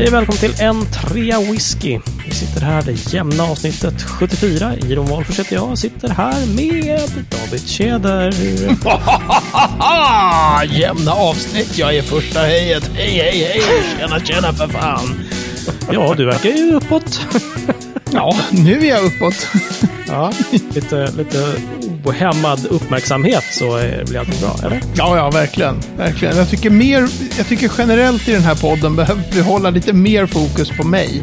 Hej och välkommen till en trea whisky. Vi sitter här, det jämna avsnittet 74. Iron Wahlfors heter jag sitter här med David Tjäder. Jämna avsnitt, jag är första hejet. Hej, hej, hej! Tjena, tjena för fan! Ja, du verkar ju uppåt. Ja, nu är jag uppåt. Ja, lite, lite ohämmad uppmärksamhet så blir allting bra, eller? Ja, ja, verkligen. verkligen. Jag, tycker mer, jag tycker generellt i den här podden behöver vi hålla lite mer fokus på mig.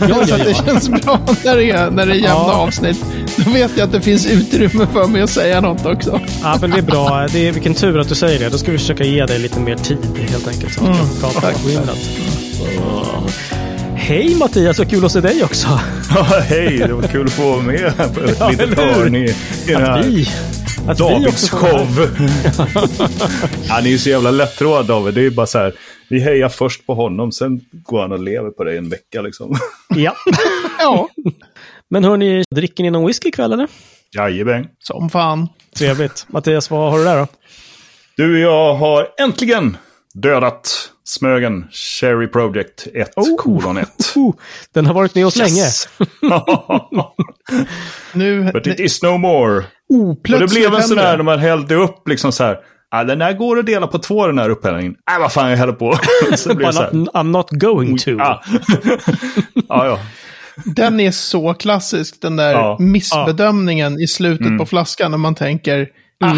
Ja, ja, Så att det ja. känns bra när det är, när det är jämna Ja. avsnitt. Då vet jag att det finns utrymme för mig att säga något också. Ja, men det är bra. Det är, vilken tur att du säger det. Då ska vi försöka ge dig lite mer tid helt enkelt. Så att du kan prata tack. Hej Mattias, vad kul att se dig också. Ja, hej, det var kul att få vara med på ett Ja, litet hörn i, i den Att här vi, att vi Davids show. Han är ju så jävla lättroad David. Det är ju bara så här, vi hejar först på honom, sen går han och lever på det en vecka liksom. Ja. Ja, Men hörni, dricker ni någon whisky ikväll eller? Jajamän. som fan. Trevligt. Mattias, vad har du där då? Du, jag har äntligen dödat Smögen Cherry Project 1 Oh. kolon 1. Oh, den har varit med oss länge. Nu, But it is no more. oh, Och det blev en sån där när man hällde upp liksom så här. Ah, den här går att dela på två den här upphällningen. Nej, vad fan jag häller på. så det blev så här. I'm not going to. Ja. ja, ja. Den är så klassisk, den där Ja. missbedömningen i slutet på flaskan när man tänker ah.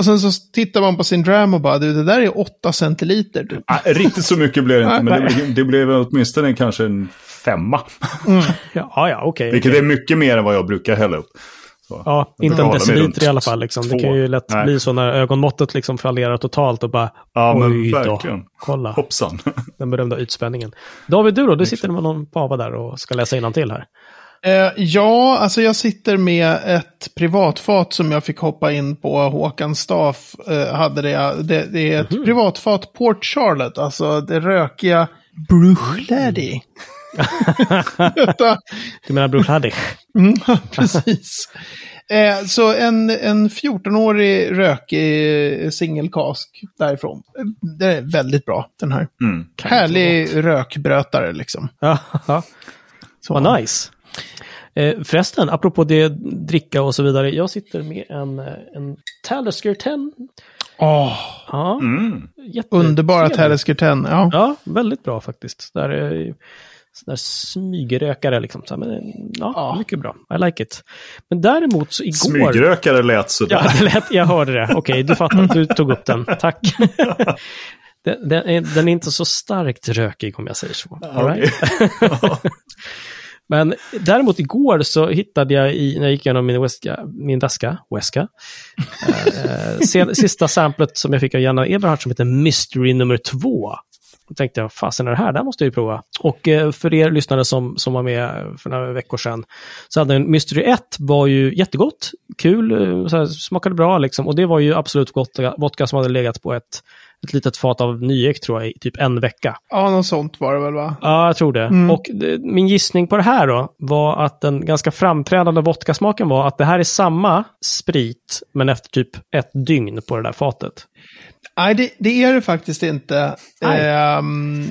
Och sen så tittar man på sin dram och bara, du det där är 8 centiliter. Du. Ah, riktigt så mycket blev det inte, men det, blev- det blev åtminstone kanske en femma. Ja, ja, okej. Vilket okej. är mycket mer än vad jag brukar hälla upp. Så. Ja, Jag inte en deciliter i alla fall. Liksom. Det kan ju lätt Nej. bli så när ögonmåttet liksom fallerar totalt och bara Ja, men oj då, verkligen. kolla Hoppsan. den berömda ytspänningen. David, du då? Du sitter med någon pava där och ska läsa till här. Eh, ja, alltså jag sitter med ett privatfat som jag fick hoppa in på. Håkan Staff eh, hade det. det. Det är ett privatfat Port Charlotte, alltså det rökiga Bruchlady. Detta- Du menar Bruchladich? Mm, precis. Eh, så en, en 14-årig rökig singelkask därifrån. Det är väldigt bra, den här. Mm. Härlig rökbrötare liksom. Ja, ja. Så. vad nice. Eh, förresten, apropå det, dricka och så vidare. Jag sitter med en, eh, en Talisker 10. Åh, Ja, Mm. underbara. Talisker 10. Ja. Ja, väldigt bra faktiskt. Där är sån där smygrökare liksom. Så men, ja, Ja. mycket bra. I like it. Men däremot så igår... Smygrökare lät sådär. Ja, lät, jag hörde det. Okej, du fattar. Du tog upp den. Tack. Den, den, är, den är inte så starkt rökig om jag säger så. All right? Men däremot igår så hittade jag i, när jag gick igenom min, väska, min väska, väska eh, sista samplet som jag fick av Janna Eberhardt som heter Mystery nummer två. Då tänkte jag, fasen är det här? Det här måste jag ju prova. Och eh, för er lyssnare som, som var med för några veckor sedan, så hade en Mystery 1 var ju jättegott, kul, eh, så här, smakade bra liksom. Och det var ju absolut gott vodka som hade legat på ett, ett litet fat av nyek tror jag i typ en vecka. ja, något sånt var det väl va? Ja, jag tror det. Och det, min gissning på det här då var att den ganska framträdande vodkasmaken var att det här är samma sprit, men efter typ ett dygn på det där fatet. Nej, det, det är det faktiskt inte. Ehm,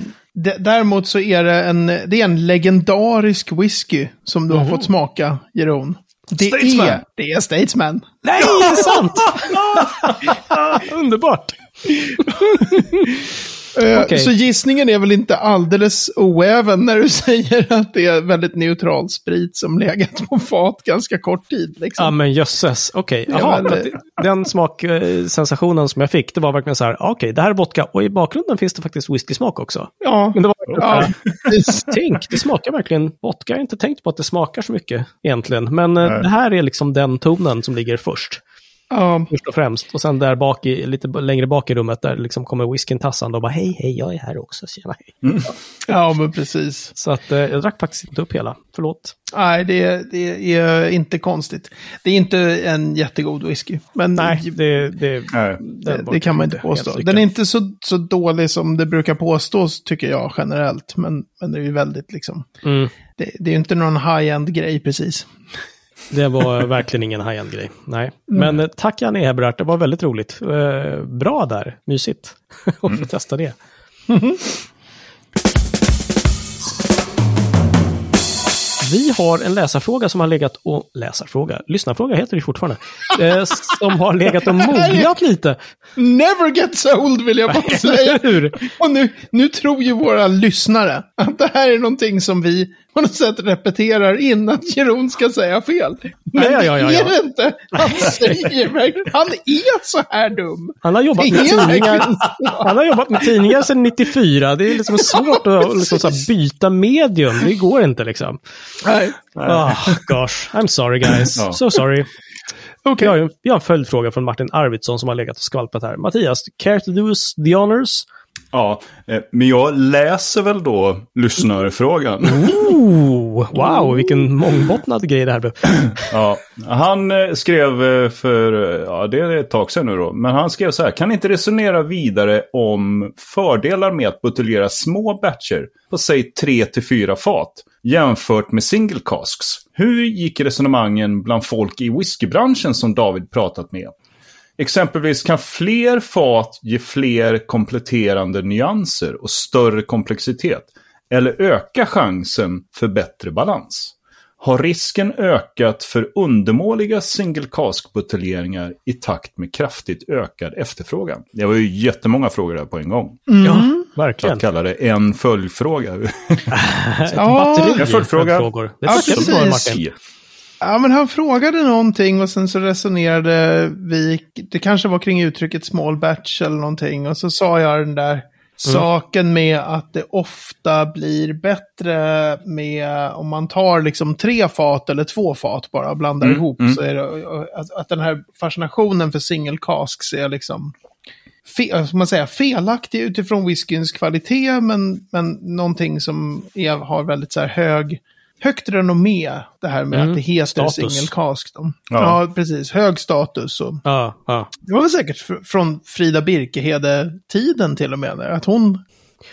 däremot så är det en, det är en legendarisk whisky som du har fått smaka, Jeroen. Det Statesman. är, det är Statesman. Nej, det är sant! Underbart! Eh, Okej. Så gissningen är väl inte alldeles oäven när du säger att det är väldigt neutral sprit som legat på fat ganska kort tid. Liksom. Ja, men jösses. Okej, Ja, jaha. Den smaksensationen som jag fick, det var verkligen så här, okej, det här är vodka och i bakgrunden finns det faktiskt whiskysmak också. ja, Men det var ja. Tänk, det smakar verkligen vodka. Jag har inte tänkt på att det smakar så mycket egentligen. Men eh, Nej. det här är liksom den tonen som ligger först. Ja, Först och främst. Och sen där bak i, lite längre bak i rummet, där liksom kommer whiskyn tassande och bara hej, hej, jag är här också. Tjena, hej. ja, men precis. Så att eh, jag drack faktiskt inte upp hela. Förlåt. Nej, det, det är inte konstigt. Det är inte en jättegod whisky. Men Nej, det... det Nej. det, det kan man inte påstå. Den är inte så, så dålig som det brukar påstås, tycker jag generellt. Men, men det är ju väldigt liksom... Mm. Det, det är ju inte någon high-end grej precis. Det var verkligen ingen high-end grej. Nej. Mm. Men mm. tack Janne Heberhardt, det var väldigt roligt. Eh, bra där, mysigt att få mm. testa det. Vi har en läsarfråga som har legat och... Läsarfråga? Lyssnarfråga heter det fortfarande. Eh, som har legat och mognat lite. Never gets old vill jag bara säga. och nu, nu tror ju våra lyssnare att det här är någonting som vi på något sätt repeterar innan Jeroen ska säga fel. Men Ja, ja, ja, det är det inte. Han säger verkligen, han är så här dum. Han har jobbat med tidningar. Han har jobbat med tidningar sedan 94. Det är liksom svårt att liksom så här byta medium. Det går inte liksom. Nej. Oh, gosh, I'm sorry guys. Ja. So sorry. Okej. Vi, har, en följdfråga från Martin Arvidsson som har legat och skvalpat här. Mattias, care to do us the honors? Ja, eh, men jag läser väl då lyssnarfrågan. Ooh, wow, vilken mångbottnad grej det här blev. Ja, han eh, skrev eh, för, ja det är ett tag sedan nu då, men han skrev så här, kan inte resonera vidare om fördelar med att buteljera små batcher på säg 3 till 4 fat jämfört med single casks? Hur gick resonemangen bland folk i whiskybranschen som David pratat med? Exempelvis kan fler fat ge fler kompletterande nyanser och större komplexitet eller öka chansen för bättre balans? Har risken ökat för undermåliga single cask-buteljeringar i takt med kraftigt ökad efterfrågan? Det var ju jättemånga frågor där på en gång. Ja, För verkligen. att kalla det en följdfråga. Ja, Batteri en följdfråga. med frågor. Det Ja, vi för precis. Martin. Ja, men han frågade någonting och sen så resonerade vi, det kanske var kring uttrycket small batch eller någonting. Och så sa jag den där saken med att det ofta blir bättre med, om man tar liksom tre fat eller två fat bara och blandar Mm, ihop. mm. Så är det, att, att den här fascinationen för single casks är liksom fe, vad ska man säga, felaktig utifrån whiskyns kvalitet, men, men någonting som är, har väldigt så här hög, högt renommé. Det här med Mm, att det heter single cask. Då. Ja. Ja. precis. Hög status. Och, Ja, ja. det var väl säkert fr- från Frida Birkehede-tiden till och med. Att hon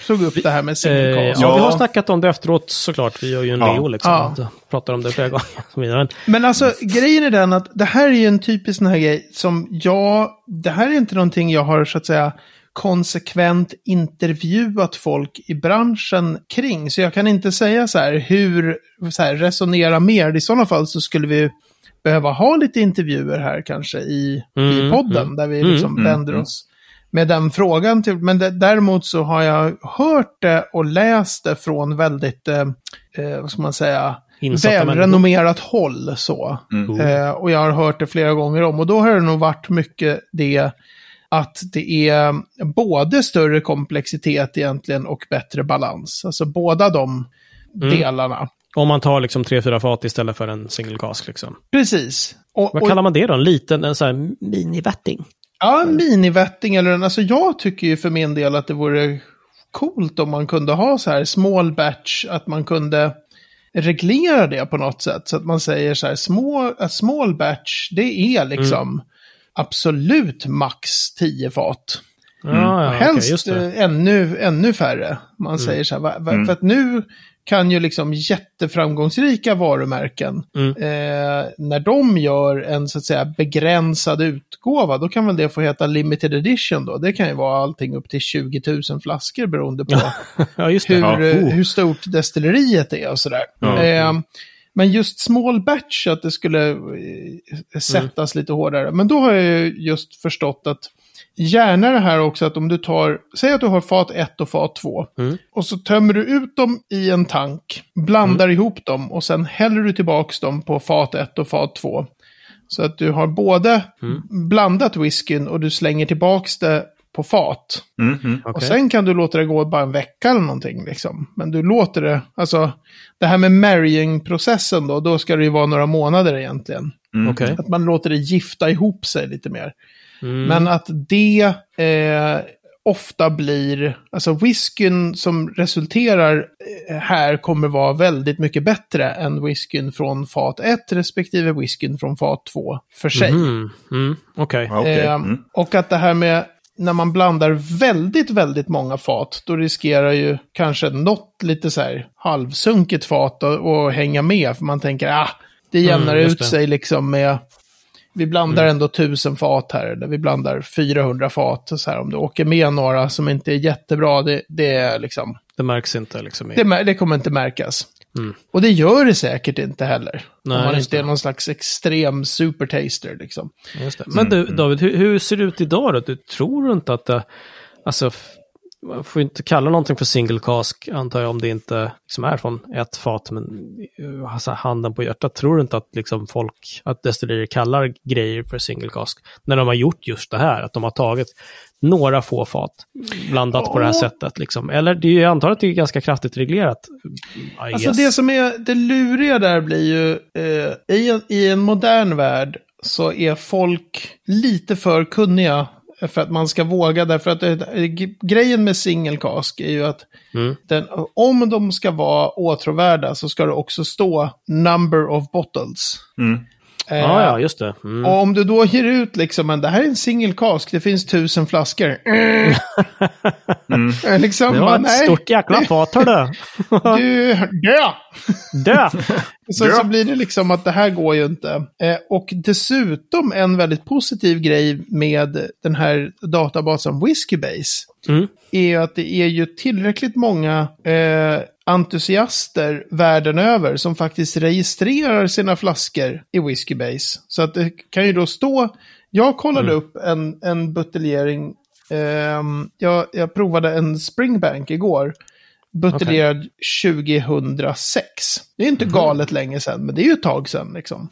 slog upp det här med Eh, single ja, vi har snackat om det efteråt såklart. Vi gör ju en Ja. Leo liksom. Ja. Pratar om det flera gånger. och så vidare. Men, Men alltså, grejen är den att det här är ju en typisk sån här grej som jag, det här är inte någonting jag har så att säga konsekvent intervjuat folk i branschen kring. Så jag kan inte säga så här hur, så här, resonera mer. I sådana fall så skulle vi behöva ha lite intervjuer här kanske i, i Mm, podden. mm. Där vi Mm, liksom mm, vänder mm. oss med den frågan. Till, men det, däremot så har jag hört det och läst det från väldigt, eh, eh, vad ska man säga, välrenommerat håll så. Mm. Eh, och jag har hört det flera gånger om. Och då har det nog varit mycket det att det är både större komplexitet egentligen och bättre balans. Alltså båda de Mm. delarna. Om man tar liksom tre, fyra fat istället för en single cask liksom. Precis. Och, Vad och, kallar man det då? En liten, en sån här minivätting? ja, en minivätting eller en, alltså jag tycker ju för min del att det vore coolt om man kunde ha så här small batch, att man kunde reglera det på något sätt. Så att man säger så här, small, small batch, det är liksom absolut max 10 fat. Ja, ja, Helst just det. eh, ännu, ännu färre. Man säger så här, va, va, för att nu kan ju liksom jätteframgångsrika varumärken, Mm. eh, när de gör en så att säga begränsad utgåva, då kan väl det få heta limited edition då. Det kan ju vara allting upp till 20 000 flaskor beroende på Ja, just det. hur, Ja, oh. hur stort destilleriet är och sådär. Ja. Eh, men just small batch, att det skulle eh, sättas lite hårdare. Men då har jag ju just förstått att gärna det här också att om du tar, säg att du har fat 1 och fat 2. Mm. Och så tömmer du ut dem i en tank, blandar ihop dem och sen häller du tillbaks dem på fat 1 och fat 2. Så att du har både blandat whiskyn och du slänger tillbaks det på fat. Mm, mm. Och sen kan du låta det gå bara en vecka eller någonting. Liksom. Men du låter det, alltså det här med marrying-processen då, då ska det ju vara några månader egentligen. Mm. Okej. Att man låter det gifta ihop sig lite mer. Mm. Men att det eh, ofta blir, alltså whiskyn som resulterar eh, här kommer vara väldigt mycket bättre än whiskyn från fat 1 respektive whiskyn från fat 2 för sig. Mm. Mm. Okej. Ja, okej. Eh, Mm. Och att det här med när man blandar väldigt, väldigt många fat, då riskerar ju kanske något lite så här halvsunkigt fat att, hänga med. För man tänker, ah, det jämnar Mm, ut det. sig liksom med, vi blandar ändå tusen fat här, eller vi blandar 400 fat. Så här, om du åker med några som inte är jättebra, det, det är liksom, Det märks inte liksom. i- det, det kommer inte märkas. Och det gör det säkert inte heller. Nej, om man inte är någon slags extrem supertaster liksom. Just det. Men du, David, hur, hur ser det ut idag då? Du tror inte att det... Alltså, man får inte kalla någonting för single cask, antar jag, om det inte liksom är från ett fat. Men eh, alltså, handen på hjärtat, tror du inte att liksom, folk, att destillerier kallar grejer för single cask? När de har gjort just det här, att de har tagit några få fat, blandat på det här Ja. sättet. Liksom. Eller det är ju, jag antar att det är ganska kraftigt reglerat. I Alltså guess. det som är det luriga där blir ju, eh, i, en, i en modern värld så är folk lite för kunniga för att man ska våga. Därför att det, g- grejen med single cask är ju att Mm. den, om de ska vara åtråvärda så ska det också stå number of bottles. Mm. Eh, Ja, ja, just det. Mm. Och om du då ger ut liksom, men det här är en single cask, det finns tusen flaskor. Mm. Eh, liksom, Det var bara, ett nej, stort jäkla fat, hördu. du, dö! Dö! Så, Ja. så blir det liksom att det här går ju inte. Eh, och dessutom en väldigt positiv grej med den här databasen Whiskybase Mm. är ju att det är ju tillräckligt många eh, entusiaster världen över som faktiskt registrerar sina flaskor i Whiskybase. Så att det kan ju då stå, jag kollade upp en, en buteljering, ehm, jag, jag provade en Springbank igår, buteljerad 2006. Det är inte galet länge sedan, men det är ju ett tag sedan liksom.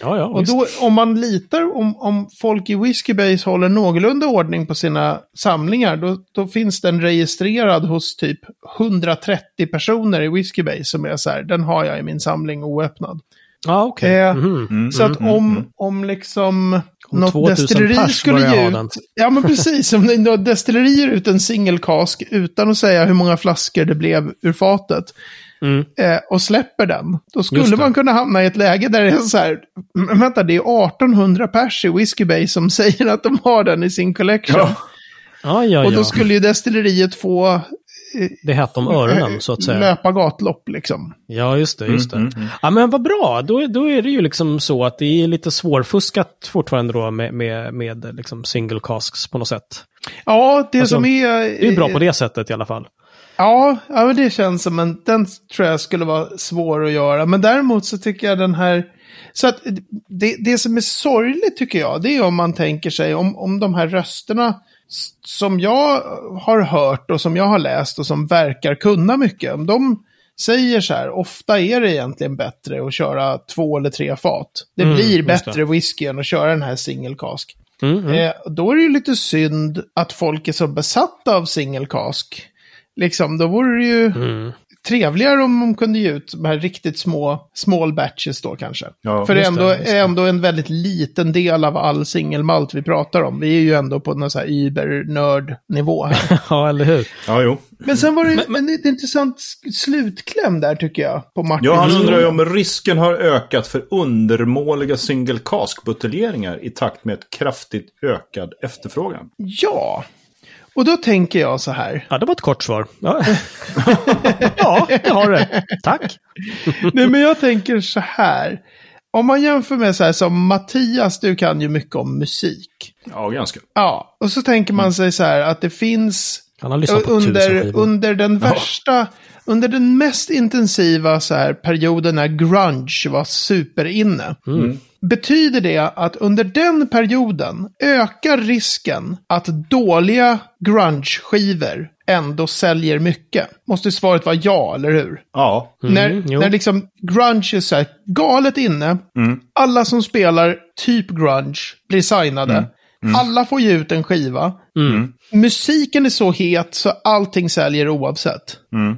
Ja, ja, Och då, om man litar, om, om folk i Whiskybase håller någorlunda ordning på sina samlingar, då, då finns den registrerad hos typ 130 personer i Whiskybase som är så här, den har jag i min samling oöppnad. Ja, okej. Eh. Mm, Så att mm, om, mm. om liksom Om något 2000 destilleri pers skulle ge ut... Ja, men precis. Om något destilleri ger ut en single cask utan att säga hur många flaskor det blev ur fatet Mm. eh, och släpper den, då skulle man kunna hamna i ett läge där det är så här, "Men vänta, det är 1800 pers i Whiskybase som säger att de har den i sin collection. Ja. Ja, ja, och då skulle ju destilleriet få Det är hett om öronen, så att säga. löpa gatlopp liksom. Ja, just det. Just det. Mm, mm, mm. Ja, men vad bra. Då, då är det ju liksom så att det är lite svårfuskat fortfarande då med, med, med liksom single casks på något sätt. Ja, det Alltså, som är... Det är bra på det sättet i alla fall. Ja, ja men det känns som en, den tror jag skulle vara svår att göra. Men däremot så tycker jag den här, så att det, det som är sorgligt tycker jag, det är om man tänker sig om, om de här rösterna som jag har hört och som jag har läst och som verkar kunna mycket, om de säger så här, ofta är det egentligen bättre att köra två eller tre fat. Det Mm, blir bättre whisky än att köra den här single cask. Mm, mm. Eh, då är det ju lite synd att folk är så besatta av single cask. Liksom, då vore det ju Mm. Trevligare om de kunde ge ut de här riktigt små small batches då kanske. Ja, För det är ändå, det. är ändå en väldigt liten del av all singelmalt vi pratar om. Vi är ju ändå på någon så här über-nörd-nivå här. Ja, eller hur? Ja, jo. Men sen var det en ett intressant slutkläm där tycker jag, på Martin. Ja, han undrar ju om risken har ökat för undermåliga single cask-buteljeringar i takt med ett kraftigt ökad efterfrågan. Ja, och då tänker jag så här. Ja, det var ett kort svar. Ja, ja det har det. Tack. Nej, men jag tänker så här. Om man jämför med så här som Mattias, du kan ju mycket om musik. Ja, ganska. Ja, och så tänker man sig så här att det finns Han har lyssnat på tusen under, under den värsta, under den mest intensiva så här perioden när grunge var superinne. Mm. Betyder det att under den perioden ökar risken att dåliga grunge-skivor ändå säljer mycket? Måste svaret vara ja, eller hur? Ja. Mm, när, jo. när liksom grunge är så här galet inne, Mm. alla som spelar typ grunge blir signade. Alla får ge ut en skiva. Mm. Musiken är så het så allting säljer oavsett. Mm.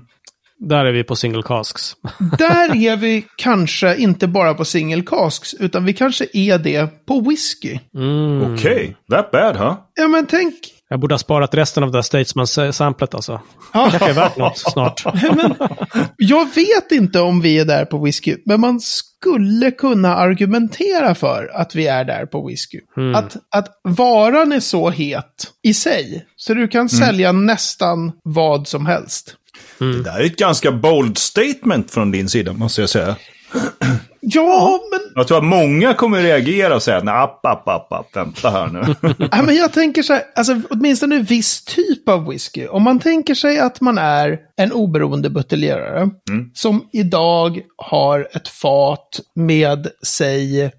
Där är vi på single casks. Där är vi kanske inte bara på single casks, utan vi kanske är det på whisky. Mm. Okej, that bad, huh? Ja, men tänk. Jag borde ha sparat resten av det här Statesman-samplet alltså. kanske är värt något snart. Men, jag vet inte om vi är där på whisky, men man skulle kunna argumentera för att vi är där på whisky. Att, att varan är så het i sig, så du kan sälja nästan vad som helst. Det där är ett ganska bold statement från din sida, måste jag säga. Ja, men, Jag tror att många kommer reagera och säga, nej, app, app, app, app, vänta här nu. nej, men jag tänker så här, alltså åtminstone en viss typ av whisky. Om man tänker sig att man är en oberoende buteljerare som idag har ett fat med, säg, eh,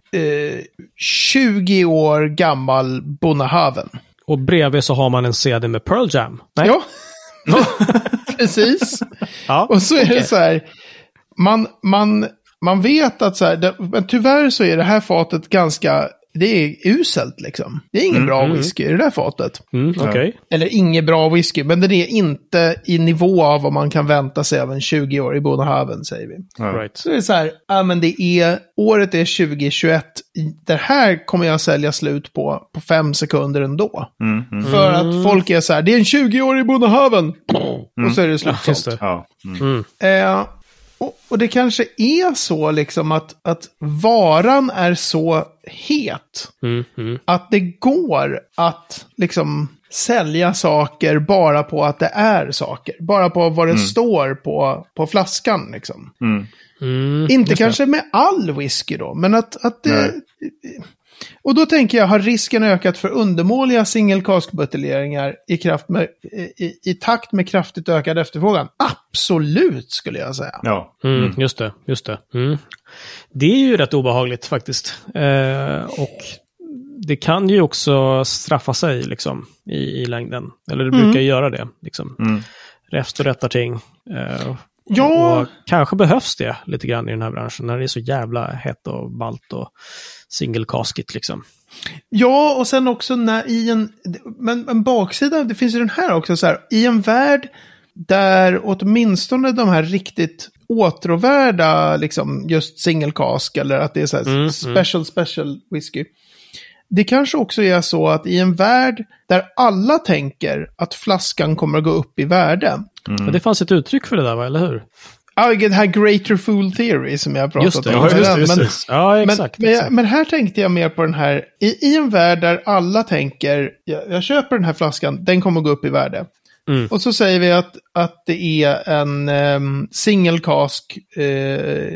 20 år gammal Bonnehaven. Och bredvid så har man en CD med Pearl Jam. Nej? Ja, precis. Ja. Och så är okej. det så här, man, man, man vet att så här, det, men tyvärr så är det här fatet ganska, det är uselt liksom. Det är ingen bra whisky i det där fatet. Mm, Okej. Eller ingen bra whisky, men den är inte i nivå av vad man kan vänta sig av en 20-årig Bonnehaven, säger vi. Right. Så det är så här, ja men det är, året är 2021, det här kommer jag sälja slut på på fem sekunder ändå. För att folk är så här, det är en 20-årig Bonnehaven! Och så är det slutsålt. Det. Ja. Mm. Eh, och, och det kanske är så liksom att, att varan är så het Mm, mm. att det går att liksom sälja saker bara på att det är saker. Bara på vad det står på, på flaskan liksom. Mm, Inte kanske med all whisky då, men att, att det... Och då tänker jag, har risken ökat för undermåliga single cask-buteljeringar i, kraft med, i, i takt med kraftigt ökad efterfrågan? Absolut, skulle jag säga. Ja. Mm, Just det, just det. Mm. Det är ju rätt obehagligt faktiskt. Eh, och det kan ju också straffa sig liksom i, i längden. Eller det brukar göra det. Liksom. Mm. Räfst och rättar Eh, Ja. Och kanske behövs det lite grann i den här branschen när det är så jävla hett och ballt och single casket liksom. Ja, och sen också när i en... Men en baksida, det finns ju den här också så här. I en värld där åtminstone de här riktigt åtråvärda, liksom just single cask eller att det är så här Mm, special, special whisky. Det kanske också är så att i en värld där alla tänker att flaskan kommer att gå upp i värde. Men det fanns ett uttryck för det där, va? eller hur? Ja, det här greater fool theory som jag har pratat Just det, om. ja, just det, just men- det. Ja, men, exakt. men, exakt. men här tänkte jag mer på den här, i, i en värld där alla tänker, jag, jag köper den här flaskan, den kommer gå upp i värde. Mm. Och så säger vi att, att det är en um, single cask uh,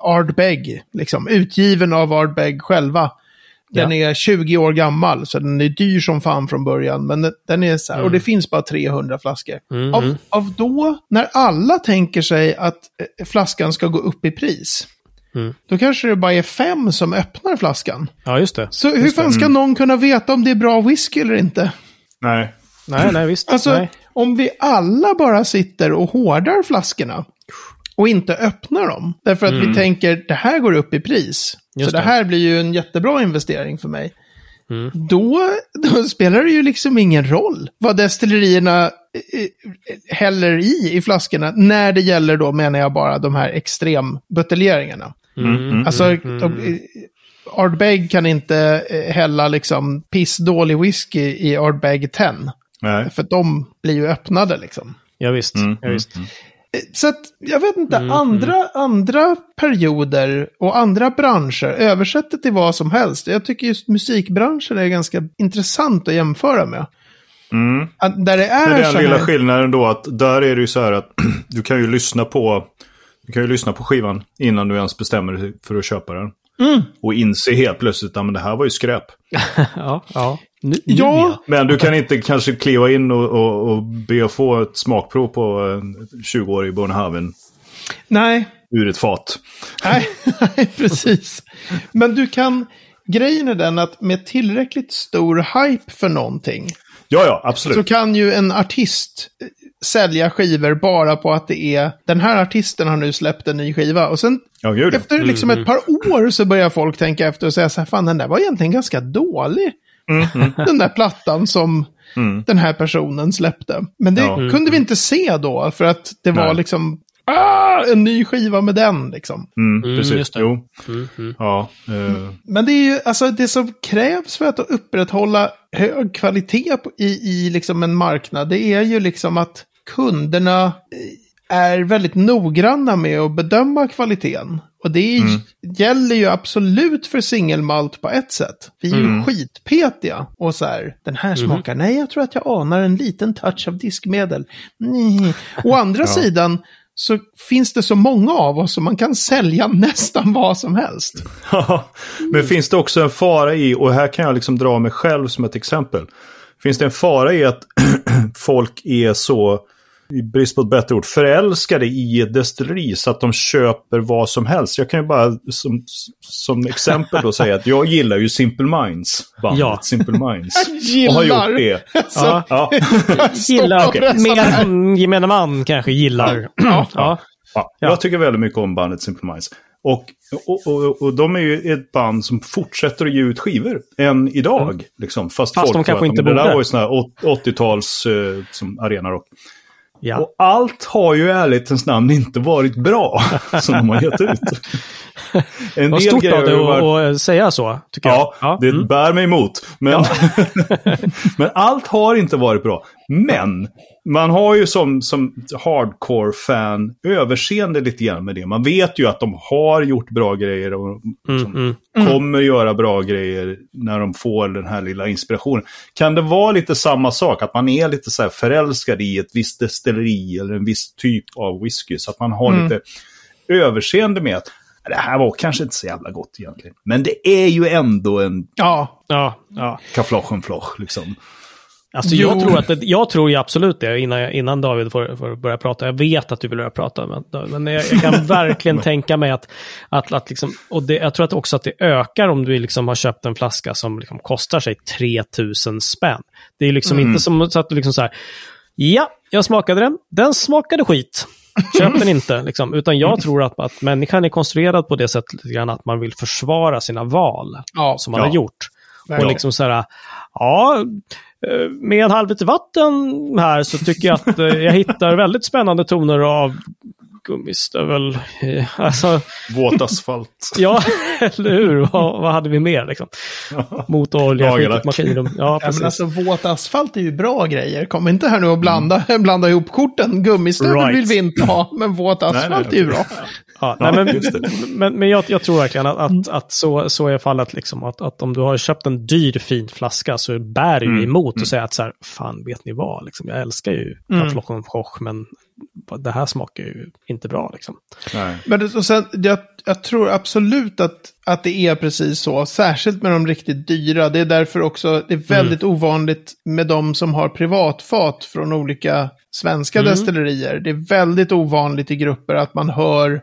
Ardbeg, liksom, utgiven av Ardbeg själva. Den är 20 år gammal, så den är dyr som fan från början. Men den- är så här, och det finns bara 300 flaskor. Mm, Av, mm. av då, när alla tänker sig att eh, flaskan ska gå upp i pris, Mm. då kanske det bara är fem som öppnar flaskan. Ja, just det. Så hur fan ska någon kunna veta om det är bra whisky eller inte? Nej. Nej, nej, visst. Alltså, nej. om vi alla bara sitter och hårdar flaskorna och inte öppnar dem, därför att vi tänker det här går upp i pris, Mm. Just så det här blir ju en jättebra investering för mig. Mm. Då, då spelar det ju liksom ingen roll vad destillerierna eh, eh, häller i i flaskorna, när det gäller då menar jag bara de här extrembuteljeringarna. Mm, Alltså, de, eh, Ardbeg kan inte hälla liksom pissdålig whisky i Ardbeg 10. Nej. För de blir ju öppnade liksom. Ja, visst. Mm, ja, visst. Eh, Så att, jag vet inte, Mm, andra, andra perioder och andra branscher, översätt det till vad som helst. Jag tycker just musikbranschen är ganska intressant att jämföra med. Mm. Där det är Men den lilla här, skillnaden då att där är det ju så här att du kan ju lyssna på du kan ju lyssna på skivan innan du ens bestämmer dig för att köpa den. Mm. Och inse helt plötsligt att det här var ju skräp. Ja, ja. Nu, nu Ja, Men du kan inte kanske kliva in och, och, och be att få ett smakprov på en 20-årig Bornhaven nej, ur ett fat. nej, nej, precis. Men du kan, grejen är den att med tillräckligt stor hype för någonting, Ja, ja, absolut. så kan ju en artist eh, sälja skivor bara på att det är den här artisten har nu släppt en ny skiva. Och sen Ja, ja. efter liksom ett par år så börjar folk tänka efter och säga så här, fan den där var egentligen ganska dålig. Den där plattan som den här personen släppte. Men det Ja. kunde vi inte se då, för att det var Nej. liksom ah, en ny skiva med den liksom. Mm, Mm, precis. just det. Jo. Mm, mm. Ja. Eh, Men det är ju, alltså det som krävs för att upprätthålla hög kvalitet på, i, i liksom en marknad, det är ju liksom att kunderna är väldigt noggranna med att bedöma kvaliteten. Och det är, gäller ju absolut för singelmalt på ett sätt. Vi är ju skitpetiga. Och så här, den här smakar, nej jag tror att jag anar en liten touch av diskmedel. Nej. Å andra sidan så finns det så många av oss som man kan sälja nästan vad som helst. Men finns det också en fara i, och här kan jag liksom dra mig själv som ett exempel. Finns det en fara i att folk är så, i brist på ett bättre ord, förälskade i ett destilleri så att de köper vad som helst? Jag kan ju bara som, som exempel då säga att jag gillar ju Simple Minds. Bandet Ja. Simple Minds. Gillar. Och har gjort det. Så, Ja. Gillar, röstar mer gemene man kanske gillar. Ja. ja. Ja, Ja. Jag tycker väldigt mycket om bandet Simple Minds. Och, och, och, och de är ju ett band som fortsätter att ge ut skivor än idag. Liksom, fast, Mm. Fast folk de kanske inte Det där borde. var ju sån här åt- 80-tals eh, som arenarock. Ja. Och allt har ju i ärlighetens namn inte varit bra som de har gett ut. En del stort av dig att säga så, tycker Ja, jag. det mm. bär mig emot. Men, men allt har inte varit bra. Men man har ju som, som hardcore-fan överseende lite grann med det. Man vet ju att de har gjort bra grejer och som mm. kommer göra bra grejer när de får den här lilla inspirationen. Kan det vara lite samma sak? Att man är lite så här förälskad i ett visst destilleri eller en viss typ av whisky. Så att man har lite överseende med att det här var kanske inte så jävla gott egentligen. Men det är ju ändå en ja, Ja, ja. kaflochen floch liksom. Alltså Jo. jag tror, att det, jag tror ju absolut det innan, jag, innan David får, får börja prata. Jag vet att du vill börja prata, men, men jag, jag kan verkligen tänka mig att, att, att liksom, och det, jag tror att också att det ökar om du liksom har köpt en flaska som liksom kostar sig 3000 spänn. Det är liksom inte som så att du liksom så här, ja, jag smakade den, den smakade skit. Köp den inte, liksom. utan jag tror att, att människan är konstruerad på det sättet lite grann att man vill försvara sina val ja, som man Ja. har gjort. Och verkligen. liksom så här, ja, eh, med en halv liter vatten här så tycker jag att eh, jag hittar väldigt spännande toner av gummistövel. Eh, Alltså, Våt asfalt. ja, eller hur? Vad, vad hade vi mer liksom? Motorolja, skitigt maskinrum. Ja, Ja, men alltså våt asfalt är ju bra grejer. Kom inte här nu och blanda, blanda ihop korten. Gummistövel Right. vill vi inte ha, men våt asfalt nej, är ju bra. Ja, nej, men, just det. men, men jag, jag tror verkligen att, att, att så, så är fallet. Liksom, att, att om du har köpt en dyr fin flaska så bär ju Mm, emot och säga att så här, fan vet ni vad, liksom, jag älskar ju Mm. mm. Koch, men det här smakar ju inte bra. Liksom. Nej. Men det, och sen, jag, jag tror absolut att, att det är precis så. Särskilt med de riktigt dyra. Det är därför också det är väldigt ovanligt med de som har privatfat från olika svenska destillerier. Det är väldigt ovanligt i grupper att man hör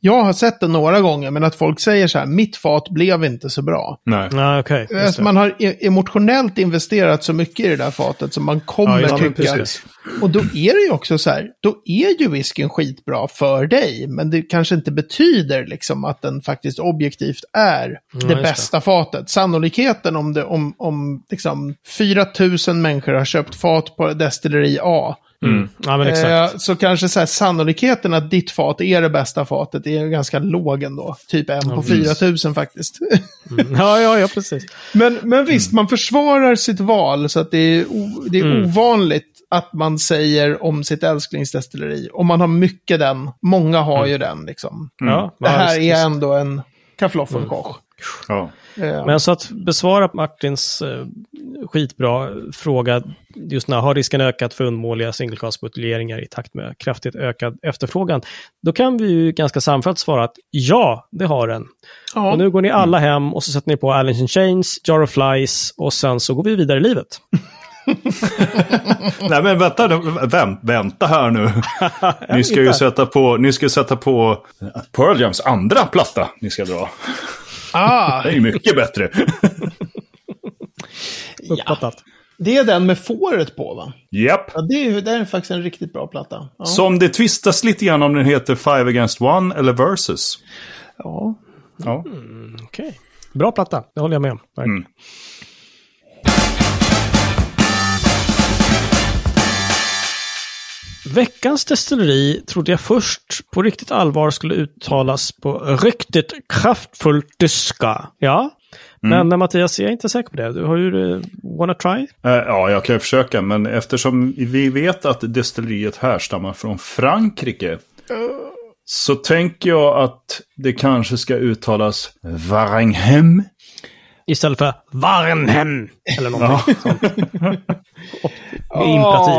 jag har sett det några gånger, men att folk säger så här, mitt fat blev inte så bra. Nej. Nej, okej. just Alltså, det. man har e- emotionellt investerat så mycket i det där fatet som man kommer Ja, tycka. precis. Och då är det ju också så här, då är ju whiskyn skitbra för dig, men det kanske inte betyder liksom att den faktiskt objektivt är det det. bästa fatet. Sannolikheten om, det, om, om liksom 4 000 människor har köpt fat på destilleri A, Mm. Ja, men exakt. eh, så kanske så här, sannolikheten att ditt fat är det bästa fatet är ganska låg ändå. Typ en på 4 000 faktiskt. Mm. Ja, ja, ja, precis. Men, men visst, man försvarar sitt val så att det är, det är Mm. ovanligt att man säger om sitt älsklingsdestilleri. Och man har mycket den. Många har ju den liksom. Ja, Det ja, här visst, är visst. ändå en Kaffloffenkoch. Ja. Eh, Men så att besvara Martins eh, skitbra fråga, just när har risken ökat för undermåliga singelcastbuteljeringar i takt med kraftigt ökad efterfrågan? Då kan vi ju ganska samfällt svara att ja, det har den. ja. Och nu går ni alla hem och så sätter ni på Alice in Chains, Jar of Flies och sen så går vi vidare i livet. Nej men vänta, vänt, vänta här nu. Ni ska ju sätta på, ni ska sätta på Pearl Jams andra platta ni ska dra. Ah, Det är ju mycket bättre. Uppfattat. det är den med fåret på va? Japp. Ja, det är, det är faktiskt en riktigt bra platta. Ja. Som det tvistas lite grann om den heter Five Against One eller Versus. ja. Ja. Okej. Bra platta, det håller jag med om. Mm. Veckans destilleri trodde jag först på riktigt allvar skulle uttalas på riktigt kraftfullt tyska. Ja, men mm. Mattias, jag är inte säker på det. Du har ju uh, wanna try? Eh, Ja, jag kan ju försöka, men eftersom vi vet att destilleriet härstammar från Frankrike så tänker jag att det kanske ska uttalas Varenhem. Istället för Varnhem eller någonting Ja. sånt. Med imperativ.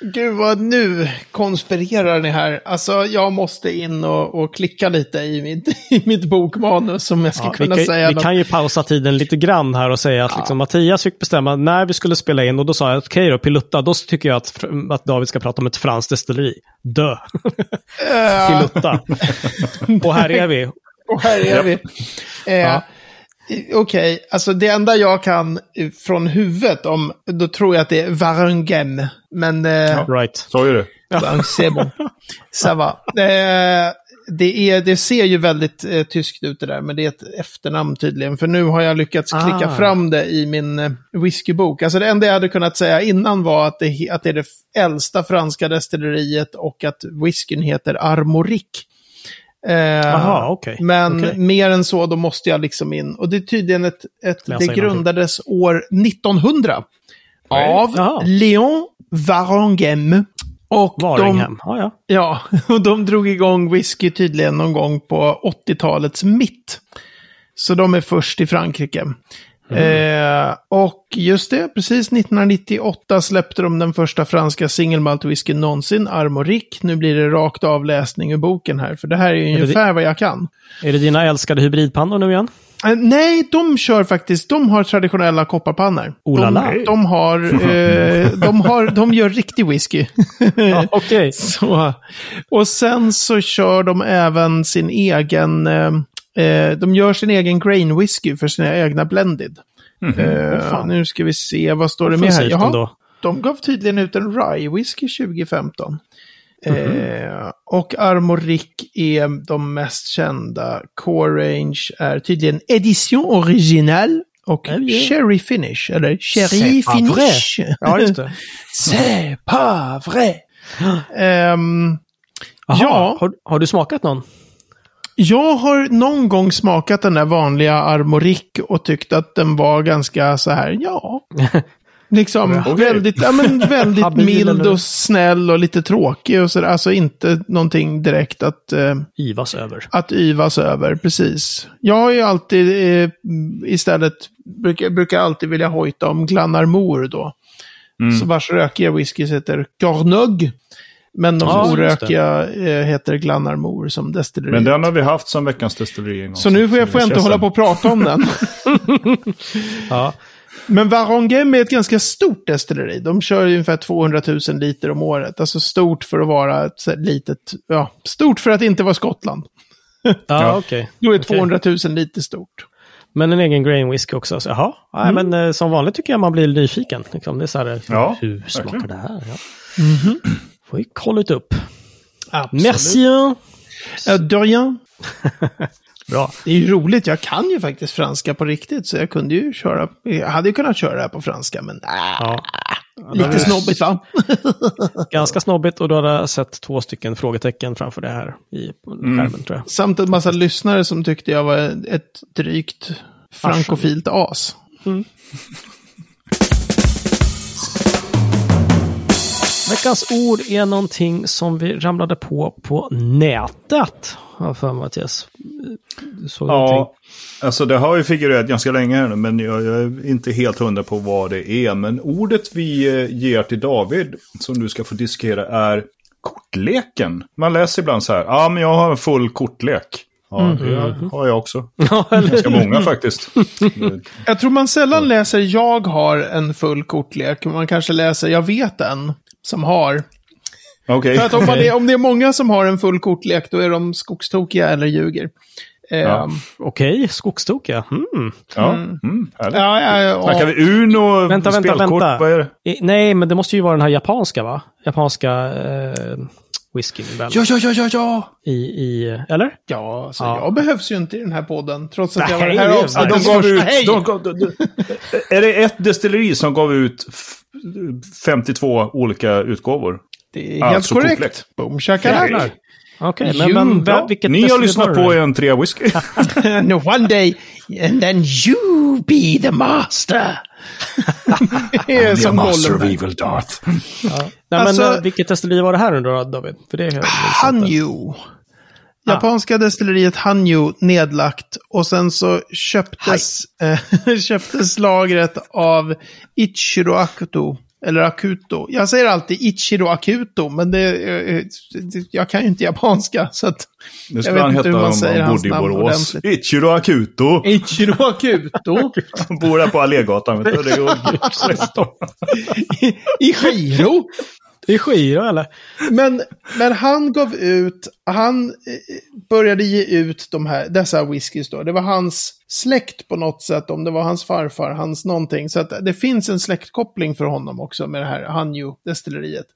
Ja, Gud vad nu konspirerar ni här. Alltså jag måste in och, och klicka lite i mitt, i mitt bokmanus som jag ska Ja, vi, kunna kan, säga vi något. kan ju pausa tiden lite grann här och säga att liksom, Mattias fick bestämma när vi skulle spela in och då sa jag okej då, Pilutta, då tycker jag att, att David ska prata om ett franskt destilleri. Dö! Pilutta. och här är vi. Och här är vi. Eh, Ja. Okej, alltså det enda jag kan eh, från huvudet om, då tror jag att det är Varungem. Men... Eh, Right. Så är det. Ça va. Eh, det, är, det ser ju väldigt eh, tyskt ut det där, men det är ett efternamn tydligen. För nu har jag lyckats klicka Ah. fram det i min eh, whiskybok. Alltså det enda jag hade kunnat säga innan var att det, att det är det äldsta franska destilleriet och att whiskyn heter Armoric. Eh, Jaha, okej. Men Okej. mer än så, då måste jag liksom in. Och det är tydligen ett, ett det grundades år 1900. Av Jaha. Léon Varangem. Och de, Varinghem. Ja, ja. Ja, och de drog igång whisky tydligen någon gång på 80-talets mitt. Så de är först i Frankrike. Eh, och just det, precis 1998 släppte de den första franska single malt whisky någonsin, Armoric. Nu blir det rakt avläsning ur boken här, för det här är det ungefär vad jag kan. Är det dina älskade hybridpannor nu igen? Eh, nej, de kör faktiskt, de har traditionella kopparpannor. Oh. De, de har, eh, de har, de gör riktig whisky. Ja, okej. Så, och sen så kör de även sin egen, eh, de gör sin egen grain whisky för sina egna blended. Eh, nu ska vi se, vad står det med här? Jaha, ändå. de gav tydligen ut en rye whisky 2015. Eh, och Armoric är de mest kända. Core Range är tydligen Edition Original och yeah. Cherry Finish, eller Cherry Finish. Ja, just det. C'est pas vrai. Ehm, Jaha, Ja. har, har du smakat någon? Jag har någon gång smakat den där vanliga Armoric och tyckt att den var ganska så här, ja. Liksom Okej. väldigt, ja, men väldigt mild och snäll och lite tråkig och så där. Alltså inte någonting direkt att, eh, Ivas över. att yvas över, precis. Jag har ju alltid eh, istället, brukar, brukar alltid vilja hojta om Glanarmor då. Så vars rökiga whisky heter Cornog. Men de Ja, orökiga eh, heter Glanarmor som destilleri. Men den har vi haft som veckans destilleri en gång. Så nu får jag, får jag inte hålla på och prata om den. Ja. Men Varongem är ett ganska stort destilleri. De kör ungefär 200 000 liter om året. Alltså stort för att vara ett litet, ja, stort för att inte vara Skottland. Ja, Ja. okej. Då är Okej. 200 000 liter stort. Men en egen grain whisky också. Så, jaha, Nej, men eh, som vanligt tycker jag man blir nyfiken. Liksom. Det är så här, Ja, hur smakar verkligen. det här? Ja. Får vi kolla upp. Absolut. Merci! Ja, de rien. Bra. Det är ju roligt, jag kan ju faktiskt franska på riktigt. Så jag kunde ju köra, jag hade ju kunnat köra det här på franska, men äh, Ja. lite snobbigt va? Ganska snobbigt och då hade jag sett två stycken frågetecken framför det här i skärmen tror jag. Samt en massa lyssnare som tyckte jag var ett drygt frankofilt as. Veckans ord är någonting som vi ramlade på på nätet. Har jag för mig, Mattias. Du såg någonting. Ja, alltså det har ju figurerat ganska länge här nu, men jag, jag är inte helt hundra på vad det är. Men ordet vi eh, ger till David, som du ska få diskutera, är kortleken. Man läser ibland så här, ja men jag har en full kortlek. Ja, det har jag också. Ganska många faktiskt. Jag tror man sällan läser jag har en full kortlek. Man kanske läser jag vet en som har. Okej. För att om, man är, om det är många som har en full kortlek, då är de skogstokiga eller ljuger. Ja. Okej, skogstokiga. Mm. Ja, mm, härligt. ja, ja, ja, Snackar vi Uno, Vänta, vänta, spelkort, vänta. vad är det? I- Nej, men det måste ju vara den här japanska, va? Japanska eh, whiskyn, väl? ja, ja, ja, ja, ja. I, i, eller? Ja, alltså, Ja. jag behövs ju inte i den här podden. Trots att jag var Nej, här Ja, avsnittets de gav ut, Hej! de gav, de, de, är det ett destilleri som gav ut f- 52 olika utgåvor? Det är helt Alltså, korrekt. kortlek. Boom shakalaka. Jävlar. Okej, Jo, men, men vilket Ni har lyssnat på en trea whisky. no, one day, and then you be the master. det är som Gollum. evil Darth. Nej, Alltså- men eh, vilket destilleri var det här nu då, David? För det är Hanyu. Japanska destilleriet Hanyu nedlagt och sen så köptes, eh, köptes lagret av Ichiro Akuto Eller Akuto. Jag säger alltid Ichiro Akuto, men det, eh, det, jag kan ju inte japanska. Så att Nu Jag skulle vet han inte heta om säger han hans bodde i namn Borås. Ichiro Akuto. Ichiro Akuto. Han bor där på Allégatan. Vet du? Det. Det är eller? Men, men han gav ut, han eh, började ge ut de här, dessa whiskys då. Det var hans släkt på något sätt, om det var hans farfar, hans någonting. Så att det finns en släktkoppling för honom också med det här Hanjo-destilleriet.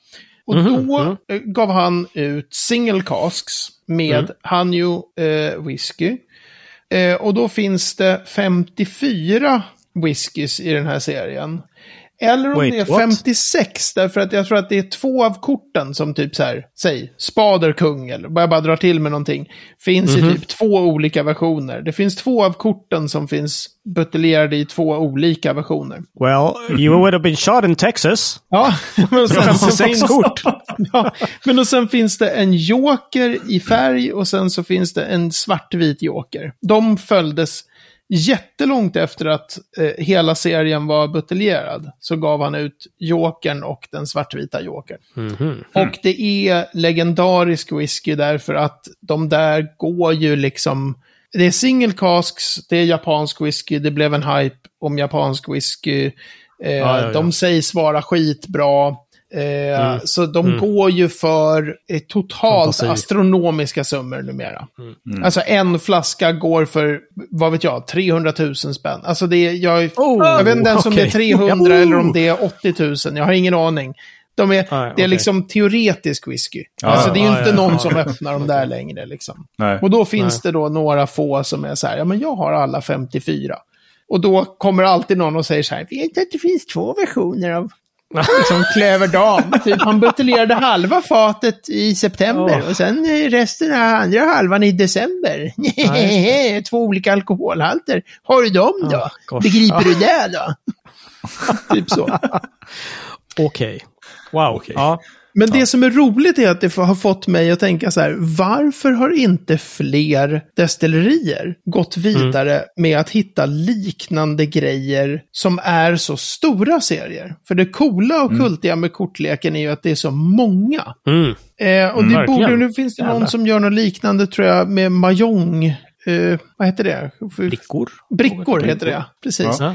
Och Mhm, då mm. eh, gav han ut single casks med Mm. Hanjo eh, whisky. Eh, och då finns det 54 whiskys i den här serien. Eller om Wait, det är what? 56, därför att jag tror att det är två av korten som typ så här, säg, spader kung, eller bara, bara drar till med någonting, finns Mhm. i typ två olika versioner. Det finns två av korten som finns buteljerade i två olika versioner. Well, you would have been shot in Texas. Ja, men sen så 56 finns, kort. ja, men och sen finns det en joker i färg och sen så finns det en svartvit joker. De följdes jättelångt efter att eh, hela serien var buteljerad. Så gav han ut jokern och den svartvita jokern. Mhm. Och det är legendarisk whisky därför att de där går ju liksom... Det är single casks, det är japansk whisky, det blev en hype om japansk whisky. Eh, ja, ja. De sägs vara skitbra. Eh, Mm. Så de Mm. går ju för eh, totalt Fantasi. astronomiska summor numera. Mm. Alltså en flaska går för, vad vet jag, 300 000 spänn. Alltså det är, jag, Oh, jag vet inte ens om det är okej. 300 Ja, eller om oh. det är 80 000. Jag har ingen aning. De är, Nej, det är liksom teoretisk whisky. Ja, alltså det är ju ja, inte ja, någon ja. som öppnar dem där längre liksom. Nej. Och då finns det då några få som är så här, ja men jag har alla 54. Och då kommer alltid någon och säger så här, vet du att det finns två versioner av liksom Klöverdam? typ han buteljerade halva fatet i september Åh. och sen resten av andra halvan i december. Två olika alkoholhalter. Har du dem då? Gosh. Begriper du det då? typ så. Okej. Wow. Okej. Ja. Men det som är roligt är att det har fått mig att tänka så här, varför har inte fler destillerier gått vidare med att hitta liknande grejer som är så stora serier? För det coola och kultiga med kortleken är ju att det är så många. Mm. Eh, och det verkligen. borde, nu finns det någon Jävlar. som gör något liknande tror jag med Mahjong. Eh, vad heter det? Brickor. Brickor heter det, ja. Precis. Ja.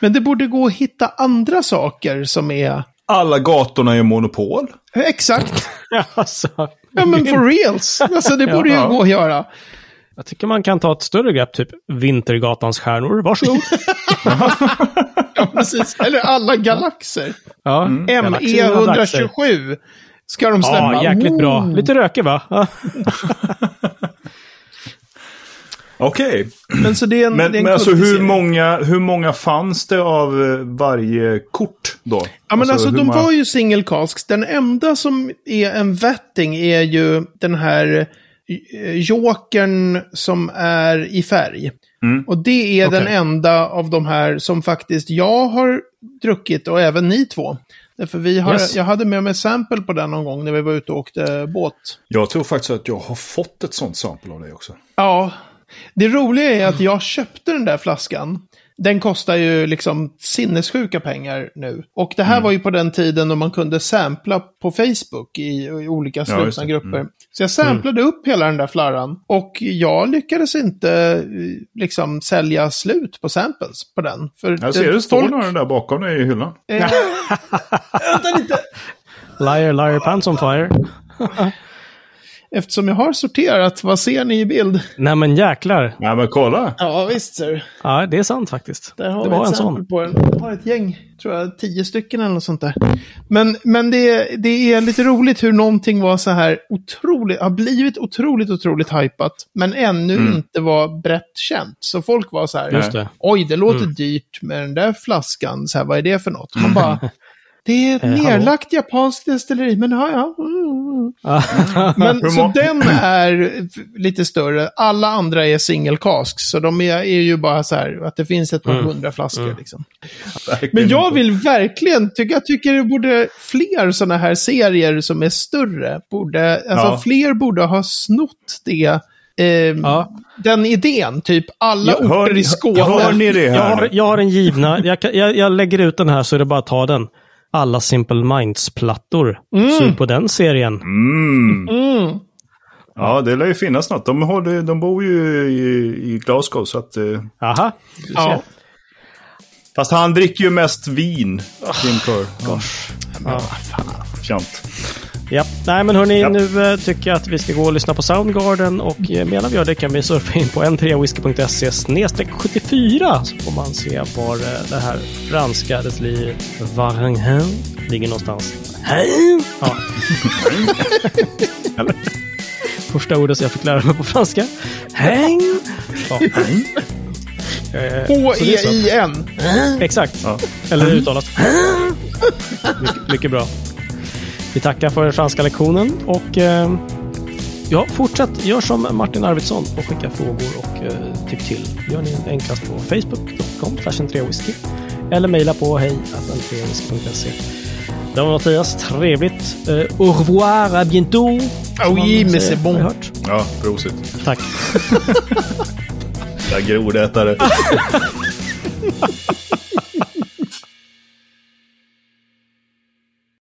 Men det borde gå att hitta andra saker som är... Alla gatorna är monopol. Exakt. alltså, Ja, men for reals. Alltså det borde ju gå att göra. jag tycker man kan ta ett större grepp, typ Vintergatans stjärnor. Varsågod. Ja, precis. Eller alla galaxer. Ja, Mm. Och galaxer. ME127 ska de släppa. Ja, jäkligt bra. Lite röker va? Okej. Men, så det är en, Men, det är en men alltså hur många, hur många fanns det av eh, varje kort då? Ja, men alltså, hur de många- var ju single casks. Den enda som är en vetting är ju den här eh, jokern som är i färg. Mm. Och det är Okej. den enda av de här som faktiskt jag har druckit och även ni två. Därför vi har, Yes. jag hade med mig sample på den någon gång när vi var ute och åkte båt. Jag tror faktiskt att jag har fått ett sånt sample av dig också. Ja, det roliga är att jag köpte den där flaskan. Den kostar ju liksom sinnessjuka pengar nu. Och det här var ju på den tiden då man kunde sampla på Facebook i, i olika slutna det. grupper. Så jag samplade upp hela den där flarran. Och jag lyckades inte eh, liksom sälja slut på samples på den. För Jag ser det står folk- några där bakom dig i hyllan. Eh, vänta lite. Liar, liar, pants on fire. Eftersom jag har sorterat, vad ser ni i bild? Nej men jäklar. Nej men kolla. Ja, visst ser Ja, det är sant faktiskt. Där har det vi var ett en sån. på den. Jag har ett gäng, tror jag, tio stycken eller något sånt där. Men, men det, det är lite roligt hur någonting var så här otroligt, har blivit otroligt, otroligt hypat, men ännu Mm. inte var brett känt. Så folk var så här, Just det. oj, det låter Mm. dyrt med den där flaskan, så här, vad är det för något? Man bara, det är ett Eh, hallå? nedlagt japanskt destilleri, men ja, ja. mm. Men så den är lite större. Alla andra är single casks. Så de är, är ju bara så här att det finns ett par Mm. hundra flaskor. Mm. Liksom. Men jag vill verkligen, tycka, jag tycker det borde fler sådana här serier som är större. Borde, alltså Ja. fler borde ha snott det. Eh, Ja. Den idén, typ alla Ja, orter hör- i Skåne. hör ni det Jag här? har, jag har en givna. Jag, jag, jag lägger ut den här så är det bara att ta den. Alla Simple Minds-plattor. Sug på den serien. Mm. Mm. Ja, det lär ju finnas något. De, håller, de bor ju i, i Glasgow så att... Eh, Aha. Ja. fast han dricker ju mest vin, Tim Kerr. Ja, Ja. fjant. Ja. Nej, men hörni, Ja. nu eh, tycker jag att vi ska gå och lyssna på Soundgarden och eh, medan vi gör det kan vi surfa in på n3whisky.se snedstreck 74 så får man se var eh, det här franska desli Varengen ligger någonstans. Ja. Första ordet som jag fick lära mig på franska. Häng! Ja. H-E-I-N. Exakt. Ja. Eller uttalas. mycket, mycket bra. Vi tackar för den franska lektionen och eh, ja, fortsätt. Gör som Martin Arvidsson och skicka frågor och eh, tyck till. Gör ni enklast på facebook.com whisky eller mejla på hej Det var Mattias. Trevligt. Eh, au revoir, à bientôt. Ah oui, mais c'est bon. Ja, prosit. Tack. Jag grodätare.